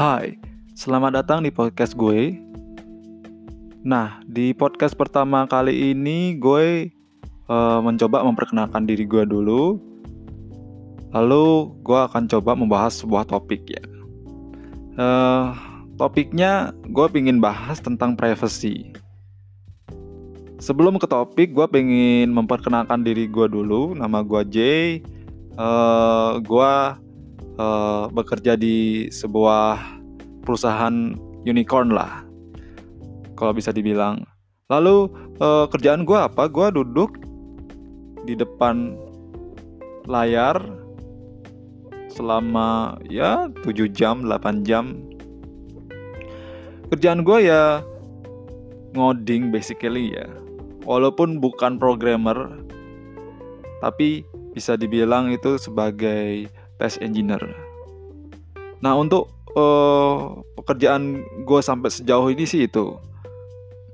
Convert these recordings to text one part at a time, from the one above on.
Hai, selamat datang di podcast gue. Nah, di podcast pertama kali ini gue uh, mencoba memperkenalkan diri gue dulu. Lalu gue akan coba membahas sebuah topik ya. Uh, topiknya gue ingin bahas tentang privacy. Sebelum ke topik, gue pengen memperkenalkan diri gue dulu. Nama gue Jay. Uh, gue uh, bekerja di sebuah perusahaan unicorn lah kalau bisa dibilang. Lalu uh, kerjaan gue apa? Gue duduk di depan layar selama ya 7 jam 8 jam. Kerjaan gue ya ngoding basically ya. Walaupun bukan programmer tapi bisa dibilang itu sebagai test engineer. Nah untuk uh, pekerjaan gue sampai sejauh ini sih itu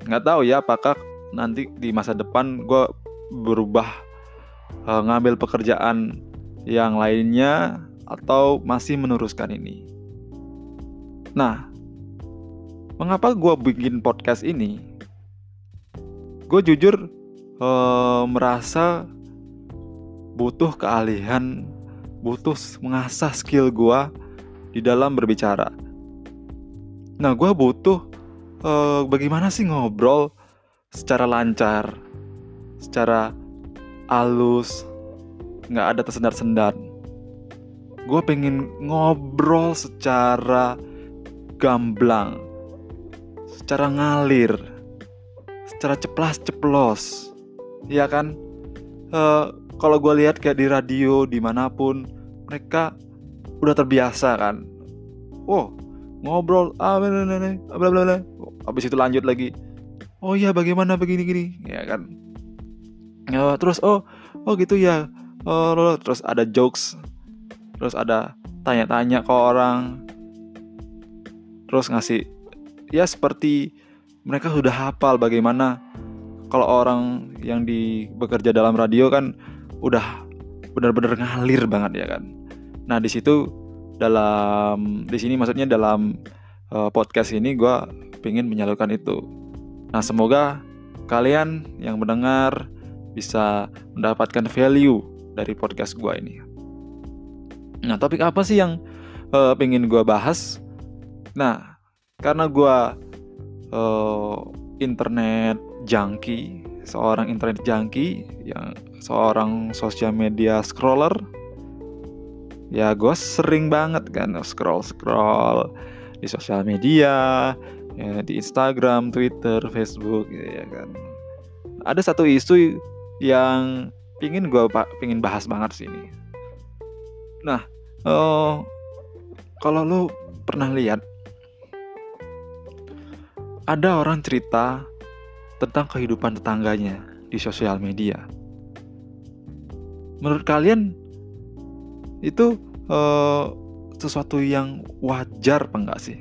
nggak tahu ya apakah nanti di masa depan gue berubah uh, ngambil pekerjaan yang lainnya atau masih meneruskan ini. Nah, mengapa gue bikin podcast ini? Gue jujur uh, merasa butuh keahlian butuh mengasah skill gue di dalam berbicara. Nah, gue butuh uh, bagaimana sih ngobrol secara lancar, secara halus, nggak ada tersendat-sendat. Gue pengen ngobrol secara gamblang, secara ngalir, secara ceplas-ceplos, ya kan? Uh, kalau gue lihat kayak di radio di mana pun mereka udah terbiasa kan. Oh ngobrol ah bla bla bla habis itu lanjut lagi. Oh iya bagaimana begini gini. Ya kan. Ya, terus oh oh gitu ya. Oh terus ada jokes. Terus ada tanya-tanya ke orang. Terus ngasih ya seperti mereka sudah hafal bagaimana kalau orang yang di bekerja dalam radio kan udah benar-benar ngalir banget ya kan. Nah di situ dalam di sini maksudnya dalam uh, podcast ini gue pengen menyalurkan itu. Nah semoga kalian yang mendengar bisa mendapatkan value dari podcast gue ini. Nah topik apa sih yang uh, pengen gue bahas? Nah karena gue uh, internet junkie seorang internet junkie yang seorang sosial media scroller. Ya gue sering banget kan scroll scroll di sosial media ya, di Instagram, Twitter, Facebook gitu ya kan. Ada satu isu yang pingin gue pingin bahas banget sini nah oh, kalau lu pernah lihat ada orang cerita tentang kehidupan tetangganya di sosial media. Menurut kalian itu uh, sesuatu yang wajar apa enggak sih?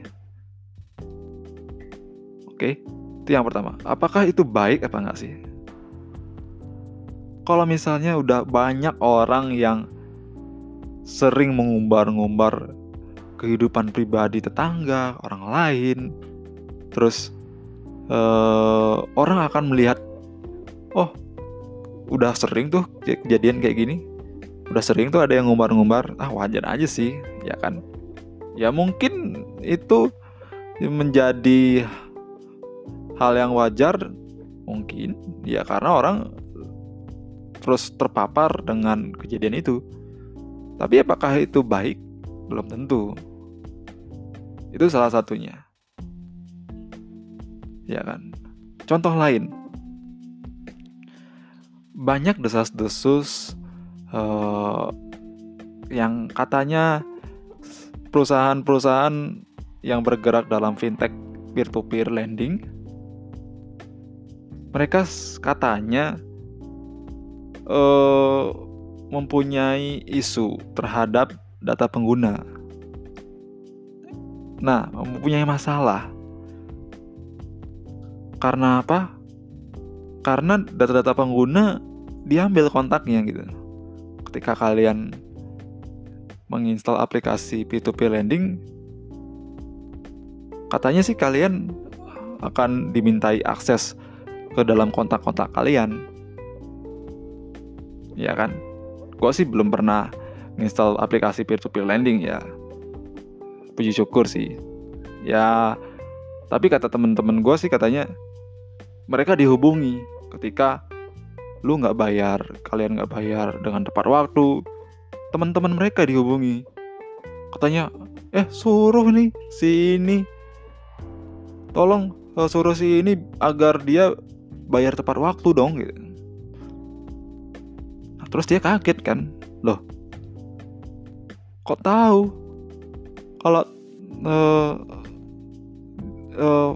Oke, itu yang pertama. Apakah itu baik apa enggak sih? Kalau misalnya udah banyak orang yang sering mengumbar-ngumbar kehidupan pribadi tetangga, orang lain, terus uh, orang akan melihat oh udah sering tuh kejadian kayak gini. Udah sering tuh ada yang ngumbar-ngumbar ah wajar aja sih ya kan. Ya mungkin itu menjadi hal yang wajar mungkin ya karena orang terus terpapar dengan kejadian itu. Tapi apakah itu baik? Belum tentu. Itu salah satunya. Ya kan? Contoh lain, banyak desas-desus uh, yang katanya perusahaan-perusahaan yang bergerak dalam fintech peer-to-peer lending, mereka katanya uh, mempunyai isu terhadap data pengguna. Nah, mempunyai masalah karena apa? Karena data-data pengguna diambil kontaknya gitu. Ketika kalian menginstal aplikasi P2P lending, katanya sih kalian akan dimintai akses ke dalam kontak-kontak kalian. Ya kan? Gue sih belum pernah install aplikasi peer-to-peer lending ya. Puji syukur sih. Ya tapi kata temen-temen gue sih katanya mereka dihubungi ketika lu nggak bayar kalian nggak bayar dengan tepat waktu teman-teman mereka dihubungi. Katanya eh suruh nih si ini tolong uh, suruh si ini agar dia bayar tepat waktu dong gitu. Nah, terus dia kaget kan? Loh kok tahu? Kalau uh, uh,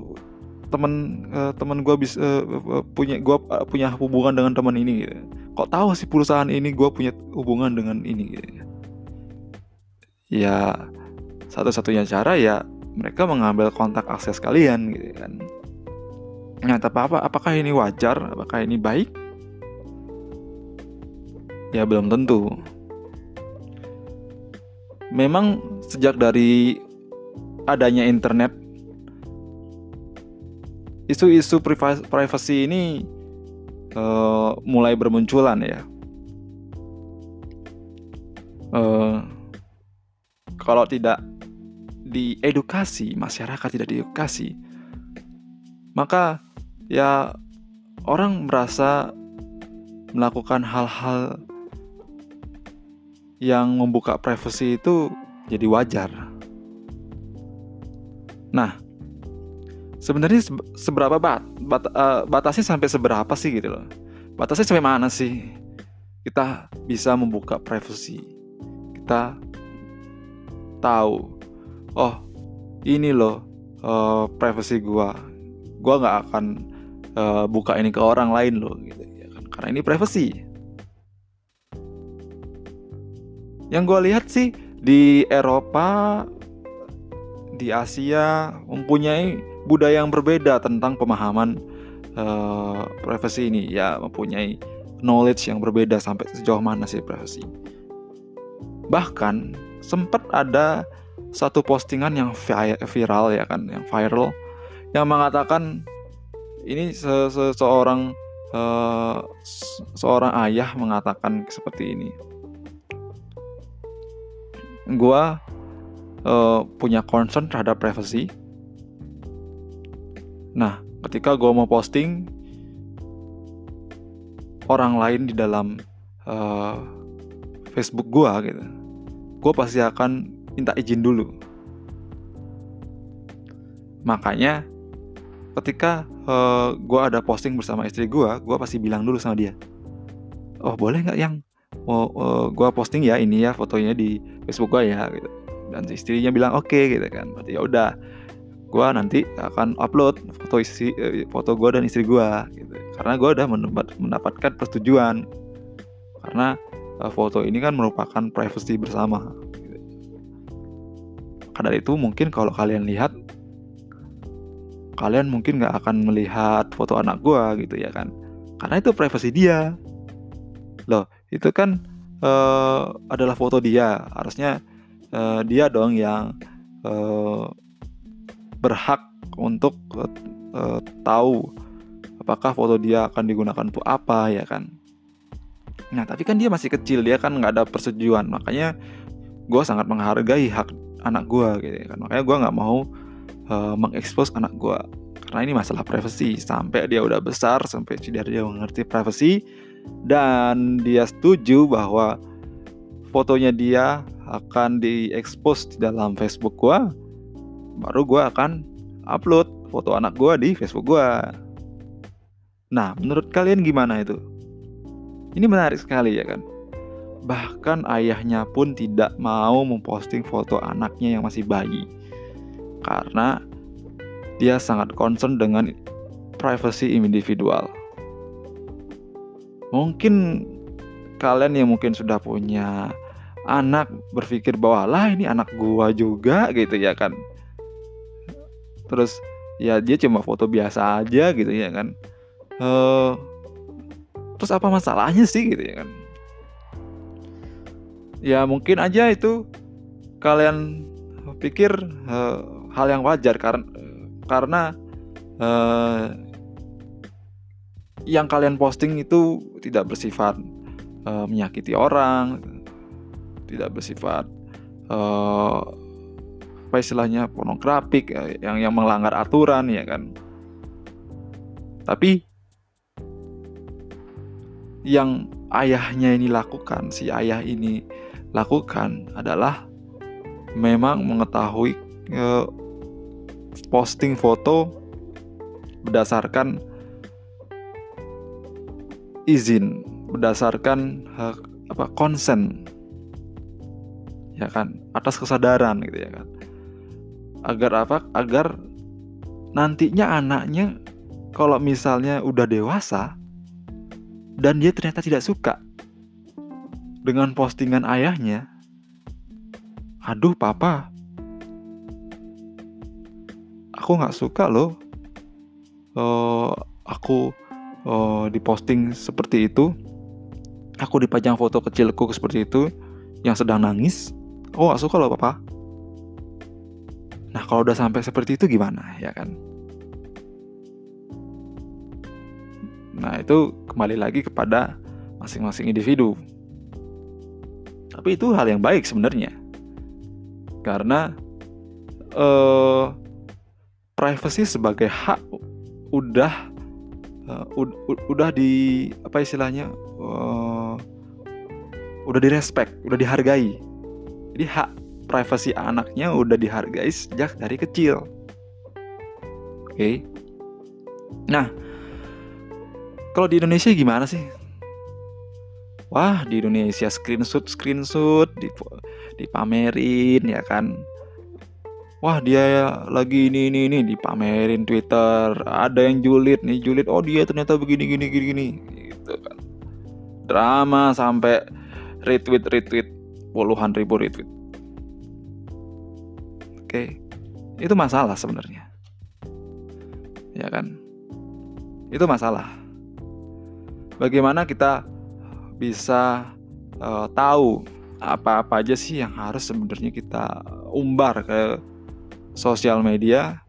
temen uh, temen gue bisa uh, punya gue uh, punya hubungan dengan teman ini gitu. kok tahu sih perusahaan ini gue punya hubungan dengan ini gitu. ya satu-satunya cara ya mereka mengambil kontak akses kalian gitu kan nah tapi apa apakah ini wajar apakah ini baik ya belum tentu memang sejak dari adanya internet isu-isu privasi ini uh, mulai bermunculan ya. Uh, kalau tidak diedukasi, masyarakat tidak diedukasi, maka ya orang merasa melakukan hal-hal yang membuka privasi itu jadi wajar. Nah, sebenarnya seberapa bat, bat uh, batasnya sampai seberapa sih gitu loh? Batasnya sampai mana sih kita bisa membuka privasi? Kita tahu oh ini loh uh, privacy gua gua nggak akan uh, buka ini ke orang lain loh gitu ya kan karena ini privacy yang gua lihat sih di Eropa di Asia mempunyai budaya yang berbeda tentang pemahaman uh, privacy ini ya mempunyai knowledge yang berbeda sampai sejauh mana sih privacy bahkan sempat ada satu postingan yang viral ya kan, yang viral yang mengatakan ini se -se seorang uh, seorang ayah mengatakan seperti ini. Gua uh, punya concern terhadap privacy. Nah, ketika gue mau posting orang lain di dalam uh, Facebook gue gitu, gue pasti akan minta izin dulu. Makanya ketika uh, eh, gue ada posting bersama istri gue, gue pasti bilang dulu sama dia, oh boleh nggak yang mau uh, eh, gue posting ya ini ya fotonya di Facebook gue ya gitu. Dan istrinya bilang oke okay, gitu kan, berarti ya udah gue nanti akan upload foto istri eh, foto gue dan istri gue gitu. karena gue udah mendapatkan persetujuan. Karena foto ini kan merupakan privacy bersama maka dari itu mungkin kalau kalian lihat kalian mungkin nggak akan melihat foto anak gue gitu ya kan. Karena itu privasi dia. Loh itu kan uh, adalah foto dia. Harusnya uh, dia dong yang uh, berhak untuk uh, tahu apakah foto dia akan digunakan untuk apa ya kan? Nah tapi kan dia masih kecil dia kan nggak ada persetujuan. Makanya gue sangat menghargai hak anak gue gitu ya kan. Makanya gue nggak mau uh, mengekspos anak gue karena ini masalah privasi sampai dia udah besar sampai dia dia mengerti privasi dan dia setuju bahwa fotonya dia akan diekspos di dalam Facebook gue baru gue akan upload foto anak gue di Facebook gue nah menurut kalian gimana itu ini menarik sekali ya kan Bahkan ayahnya pun tidak mau memposting foto anaknya yang masih bayi. Karena dia sangat concern dengan privacy individual. Mungkin kalian yang mungkin sudah punya anak berpikir bahwa lah ini anak gua juga gitu ya kan. Terus ya dia cuma foto biasa aja gitu ya kan. Uh, terus apa masalahnya sih gitu ya kan? ya mungkin aja itu kalian pikir uh, hal yang wajar karena karena uh, yang kalian posting itu tidak bersifat uh, menyakiti orang, tidak bersifat uh, apa istilahnya pornografik yang yang melanggar aturan ya kan. Tapi yang ayahnya ini lakukan, si ayah ini lakukan adalah memang mengetahui uh, posting foto berdasarkan izin berdasarkan hak apa konsen ya kan atas kesadaran gitu ya kan agar apa? Agar nantinya anaknya kalau misalnya udah dewasa dan dia ternyata tidak suka dengan postingan ayahnya aduh papa aku nggak suka loh uh, aku uh, diposting seperti itu aku dipajang foto kecilku seperti itu yang sedang nangis aku gak suka loh papa nah kalau udah sampai seperti itu gimana ya kan? Nah itu kembali lagi kepada masing-masing individu. Tapi itu hal yang baik sebenarnya. Karena uh, privacy sebagai hak udah uh, udah di apa istilahnya uh, udah direspek, udah dihargai. Jadi hak privasi anaknya udah dihargai sejak dari kecil. Oke. Okay. Nah, kalau di Indonesia gimana sih? Wah, di Indonesia screenshot screenshot dipamerin ya kan wah dia lagi ini ini ini dipamerin Twitter ada yang julid nih julid oh dia ternyata begini gini gini gini gitu kan drama sampai retweet retweet puluhan ribu retweet oke. Itu masalah sebenarnya. Ya kan? Itu masalah. Bagaimana kita bisa uh, tahu apa-apa aja sih yang harus sebenarnya kita umbar ke sosial media?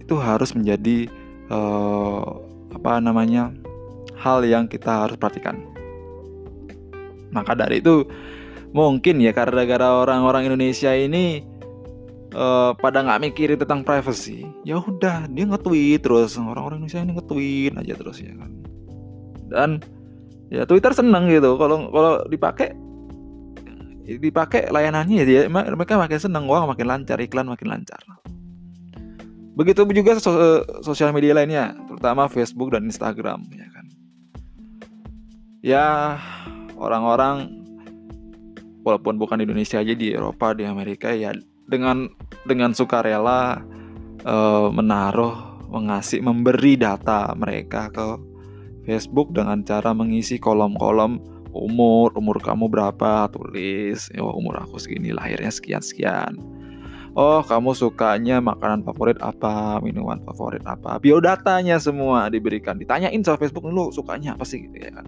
Itu harus menjadi uh, apa namanya hal yang kita harus perhatikan. Maka dari itu mungkin ya karena gara orang-orang Indonesia ini uh, pada nggak mikirin tentang privacy, ya udah dia nge-tweet terus. Orang-orang Indonesia ini nge-tweet aja terus ya kan. Dan ya Twitter seneng gitu. Kalau kalau dipakai dipakai layanannya ya mereka makin senang wah makin lancar iklan makin lancar. Begitu juga sosial media lainnya terutama Facebook dan Instagram ya kan. Ya orang-orang walaupun bukan di Indonesia aja di Eropa di Amerika ya dengan dengan sukarela uh, menaruh mengasih memberi data mereka ke Facebook dengan cara mengisi kolom-kolom umur umur kamu berapa tulis oh umur aku segini lahirnya sekian sekian oh kamu sukanya makanan favorit apa minuman favorit apa? Biodatanya semua diberikan ditanyain sama Facebook dulu sukanya apa sih? Gitu ya kan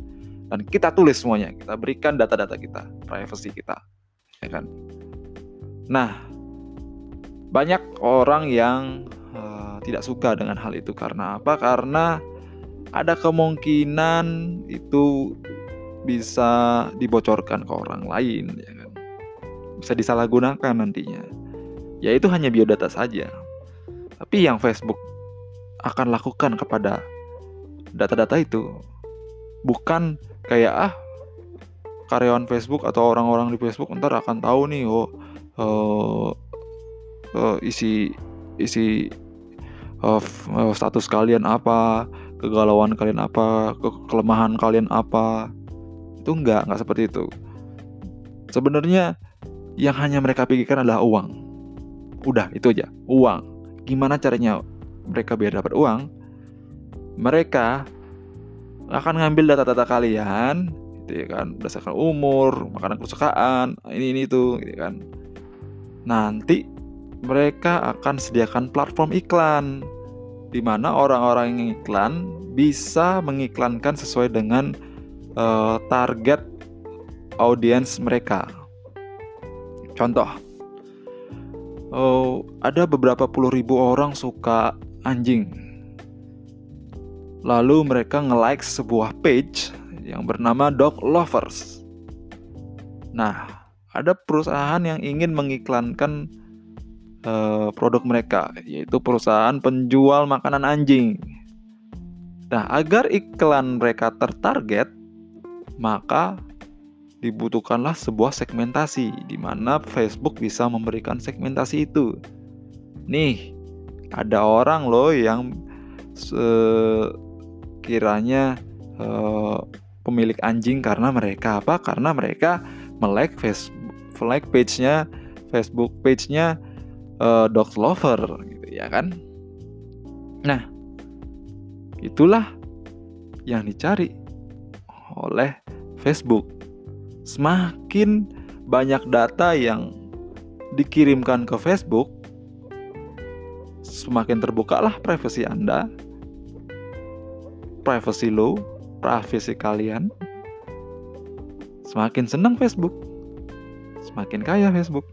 dan kita tulis semuanya kita berikan data-data kita privacy kita ya kan? Nah banyak orang yang uh, tidak suka dengan hal itu. Karena apa? Karena ada kemungkinan itu bisa dibocorkan ke orang lain ya kan? Bisa disalahgunakan nantinya. Ya itu hanya biodata saja. Tapi yang Facebook akan lakukan kepada data-data itu bukan kayak ah karyawan Facebook atau orang-orang di Facebook ntar akan tahu nih oh uh, uh, isi isi uh, status kalian apa kegalauan kalian apa ke kelemahan kalian apa itu enggak, enggak seperti itu. Sebenarnya yang hanya mereka pikirkan adalah uang. Udah, itu aja, uang. Gimana caranya mereka biar dapat uang? Mereka akan ngambil data-data kalian, gitu ya kan, berdasarkan umur, makanan kesukaan, ini ini itu, gitu kan. Nanti mereka akan sediakan platform iklan di mana orang-orang yang iklan bisa mengiklankan sesuai dengan uh, target audiens mereka. Contoh, oh, ada beberapa puluh ribu orang suka anjing. Lalu mereka nge-like sebuah page yang bernama Dog Lovers. Nah, ada perusahaan yang ingin mengiklankan uh, produk mereka, yaitu perusahaan penjual makanan anjing. Nah, agar iklan mereka tertarget, maka dibutuhkanlah sebuah segmentasi di mana Facebook bisa memberikan segmentasi itu. Nih, ada orang loh yang sekiranya uh, pemilik anjing karena mereka apa? Karena mereka melike Facebook like page-nya Facebook page-nya uh, dog lover gitu ya kan. Nah, itulah yang dicari oleh Facebook semakin banyak data yang dikirimkan ke Facebook, semakin terbukalah privasi Anda, privasi lo, privasi kalian. Semakin senang Facebook, semakin kaya Facebook.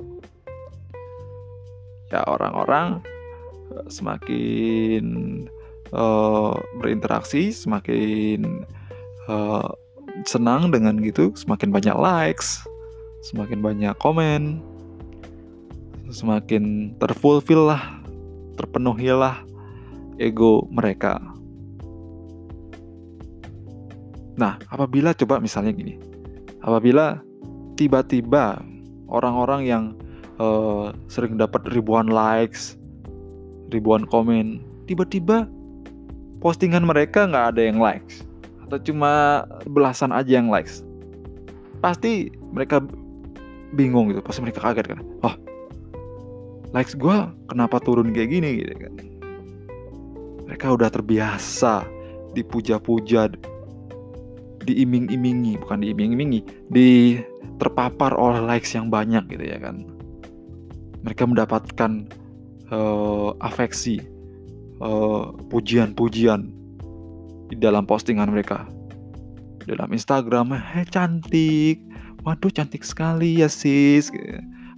Ya orang-orang eh, semakin uh, berinteraksi, semakin uh, senang dengan gitu semakin banyak likes semakin banyak komen semakin terfulfill lah terpenuhilah ego mereka nah apabila coba misalnya gini. Apabila tiba-tiba orang-orang yang uh, sering dapat ribuan likes ribuan komen tiba-tiba postingan mereka nggak ada yang likes atau cuma belasan aja yang likes pasti mereka bingung gitu pasti mereka kaget kan. Oh likes gue kenapa turun kayak gini? Gitu kan. Mereka udah terbiasa dipuja-puja diiming-imingi bukan diiming-imingi di terpapar oleh likes yang banyak gitu ya kan mereka mendapatkan uh, afeksi uh, pujian-pujian di dalam postingan mereka. Dalam Instagram, "Hei cantik. Waduh cantik sekali ya sis."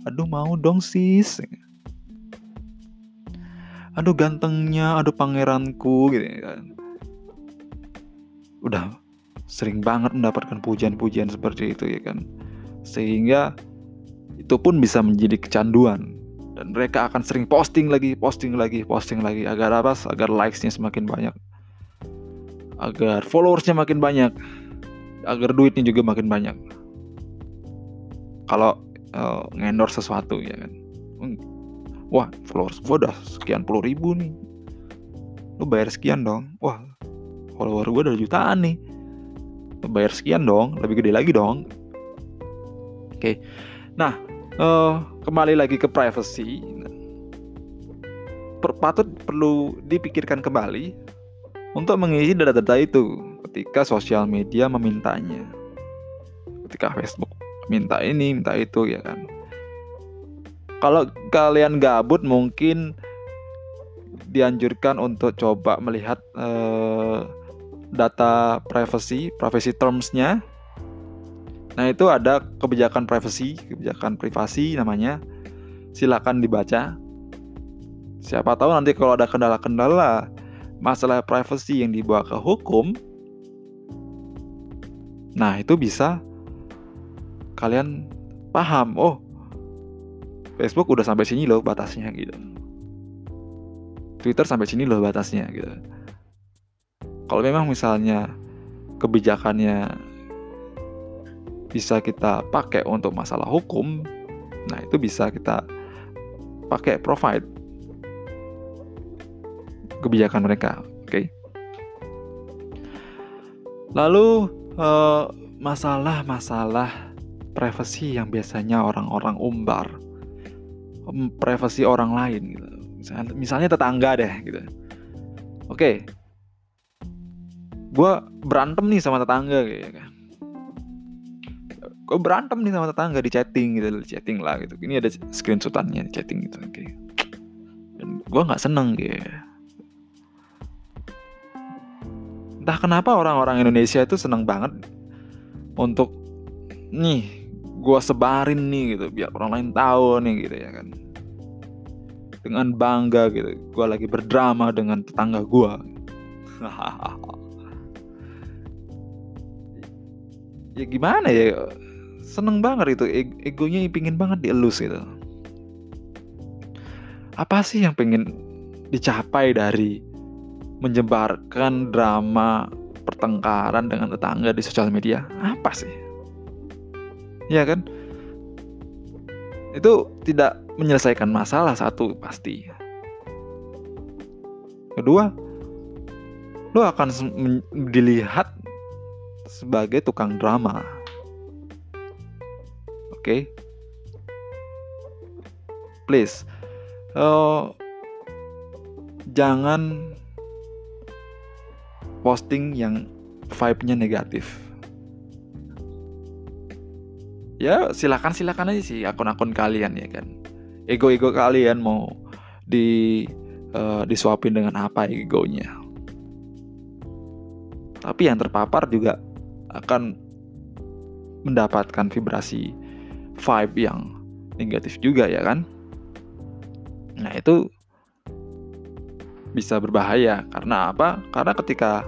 Aduh mau dong sis. Aduh gantengnya, aduh pangeranku gitu kan. Udah sering banget mendapatkan pujian-pujian seperti itu ya kan. Sehingga itu pun bisa menjadi kecanduan. Dan mereka akan sering posting lagi, posting lagi, posting lagi agar apa? Agar likes-nya semakin banyak. Agar followersnya makin banyak, agar duitnya juga makin banyak. Kalau uh, ngendor sesuatu ya kan, hmm, wah followers gue udah sekian puluh ribu nih, lu bayar sekian dong, wah follower gue udah jutaan nih, bayar sekian dong, lebih gede lagi dong. Oke, nah uh, kembali lagi ke privacy, patut perlu dipikirkan kembali untuk mengisi data-data itu ketika sosial media memintanya. Ketika Facebook minta ini, minta itu ya kan. Kalau kalian gabut mungkin dianjurkan untuk coba melihat uh, data privacy, privacy terms-nya. Nah, itu ada kebijakan privacy, kebijakan privasi namanya. Silakan dibaca. Siapa tahu nanti kalau ada kendala-kendala masalah privacy yang dibawa ke hukum, nah itu bisa kalian paham, oh Facebook udah sampai sini loh batasnya gitu. Twitter sampai sini loh batasnya gitu. Kalau memang misalnya kebijakannya bisa kita pakai untuk masalah hukum, nah itu bisa kita pakai provide kebijakan mereka. Oke. Okay? Lalu eh, masalah-masalah privasi yang biasanya orang-orang umbar, privasi orang lain gitu. Misalnya, misalnya tetangga deh gitu. Oke. Okay. Gue berantem nih sama tetangga gitu kan. Gue berantem nih sama tetangga di chatting gitu, di chatting lah gitu. Ini ada screenshotannya di chatting gitu. Okay. Dan gue nggak seneng gitu entah kenapa orang-orang Indonesia itu seneng banget untuk nih gue sebarin nih gitu biar orang lain tahu nih gitu ya kan dengan bangga gitu gue lagi berdrama dengan tetangga gue ya gimana ya? Seneng banget itu. E egonya pingin banget dielus gitu. Apa sih yang pengen dicapai dari menyebarkan drama pertengkaran dengan tetangga di sosial media? Apa sih? Ya kan? Itu tidak menyelesaikan masalah satu pasti. Kedua, lo akan dilihat sebagai tukang drama. Oke, okay? please, uh, jangan posting yang vibe-nya negatif ya silakan silakan aja sih akun-akun kalian ya kan ego-ego kalian mau di uh, disuapin dengan apa egonya tapi yang terpapar juga akan mendapatkan vibrasi vibe yang negatif juga ya kan? Nah itu bisa berbahaya. Karena apa? Karena ketika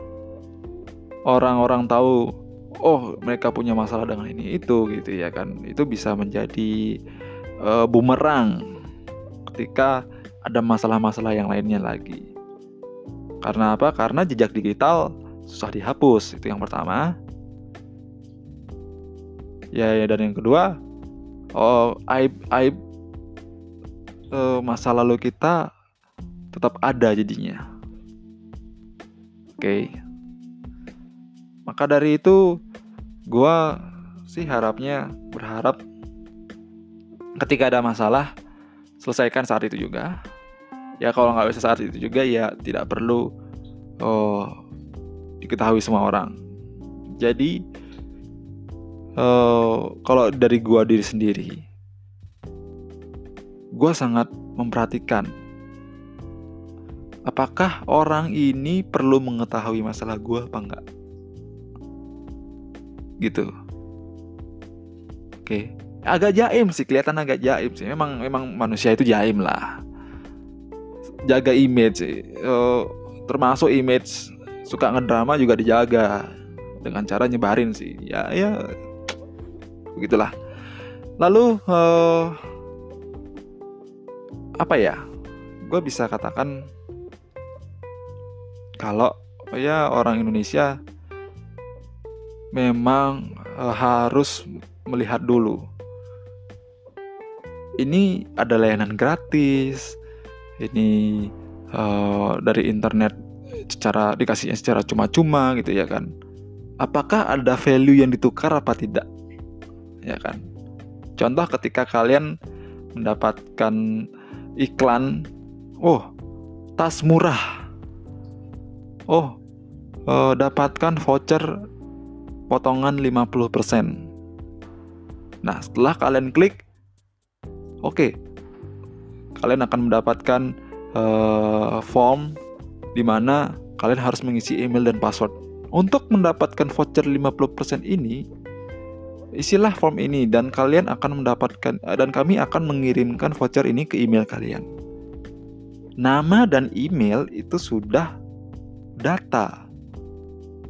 orang-orang tahu oh mereka punya masalah dengan ini itu gitu ya kan? Itu bisa menjadi uh, bumerang ketika ada masalah-masalah yang lainnya lagi. Karena apa? Karena jejak digital susah dihapus itu yang pertama ya, ya dan yang kedua oh aib aib uh, masa lalu kita tetap ada jadinya oke okay. Maka dari itu gue sih harapnya berharap ketika ada masalah selesaikan saat itu juga. Ya kalau nggak bisa saat itu juga ya tidak perlu oh, diketahui semua orang. Jadi uh, kalau dari gue diri sendiri, gue sangat memperhatikan apakah orang ini perlu mengetahui masalah gue apa enggak. Gitu. Oke. Agak jaim sih kelihatan agak jaim sih. Memang memang manusia itu jaim lah. Jaga image uh, termasuk image suka ngedrama juga dijaga dengan cara nyebarin sih. Ya ya begitulah lalu uh, apa ya gue bisa katakan kalau ya orang Indonesia memang uh, harus melihat dulu. Ini ada layanan gratis, ini uh, dari internet secara dikasihnya secara cuma-cuma gitu ya kan. Apakah ada value yang ditukar apa tidak? Ya kan. Contoh ketika kalian mendapatkan iklan, oh tas murah, oh uh, dapatkan voucher potongan 50%. Nah, setelah kalian klik, oke, okay, kalian akan mendapatkan uh, form di mana kalian harus mengisi email dan password. Untuk mendapatkan voucher 50% ini, isilah form ini dan kalian akan mendapatkan dan kami akan mengirimkan voucher ini ke email kalian. Nama dan email itu sudah data.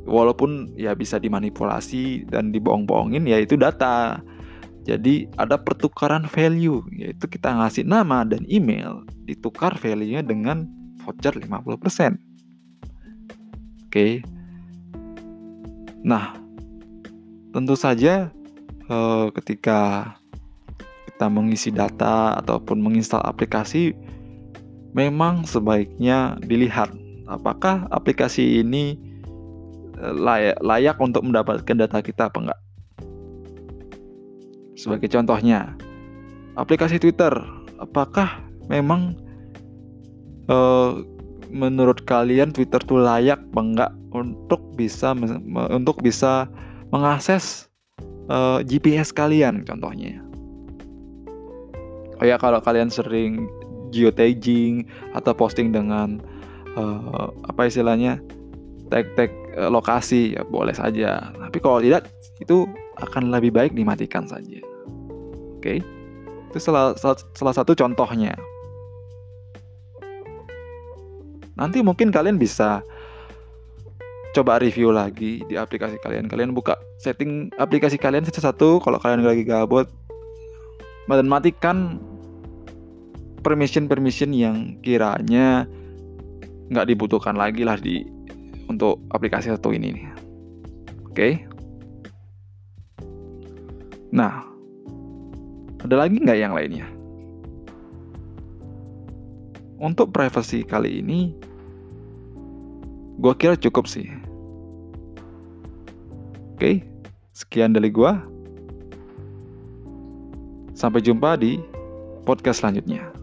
Walaupun ya bisa dimanipulasi dan dibohong-bohongin ya itu data. Jadi ada pertukaran value yaitu kita ngasih nama dan email ditukar value-nya dengan voucher 50% oke. Nah tentu saja eh, ketika kita mengisi data ataupun menginstal aplikasi memang sebaiknya dilihat apakah aplikasi ini layak, layak untuk mendapatkan data kita apa enggak. Sebagai contohnya, aplikasi Twitter, apakah memang uh, menurut kalian Twitter tuh layak apa enggak untuk bisa untuk bisa mengakses uh, eh, GPS kalian contohnya. Oh ya kalau kalian sering geotagging atau posting dengan uh, apa istilahnya tag-tag uh, lokasi ya boleh saja. Tapi kalau tidak itu akan lebih baik dimatikan saja. Oke. Okay? Itu salah, salah, salah satu contohnya. Nanti mungkin kalian bisa coba review lagi di aplikasi kalian. Kalian buka setting aplikasi kalian satu-satu kalau kalian lagi gabut dan matikan permission-permission yang kiranya nggak dibutuhkan lagi lah di untuk aplikasi satu ini. Oke. Okay? Nah, ada lagi nggak yang lainnya? Untuk privacy kali ini, gue kira cukup sih. Oke, sekian dari gue. Sampai jumpa di podcast selanjutnya.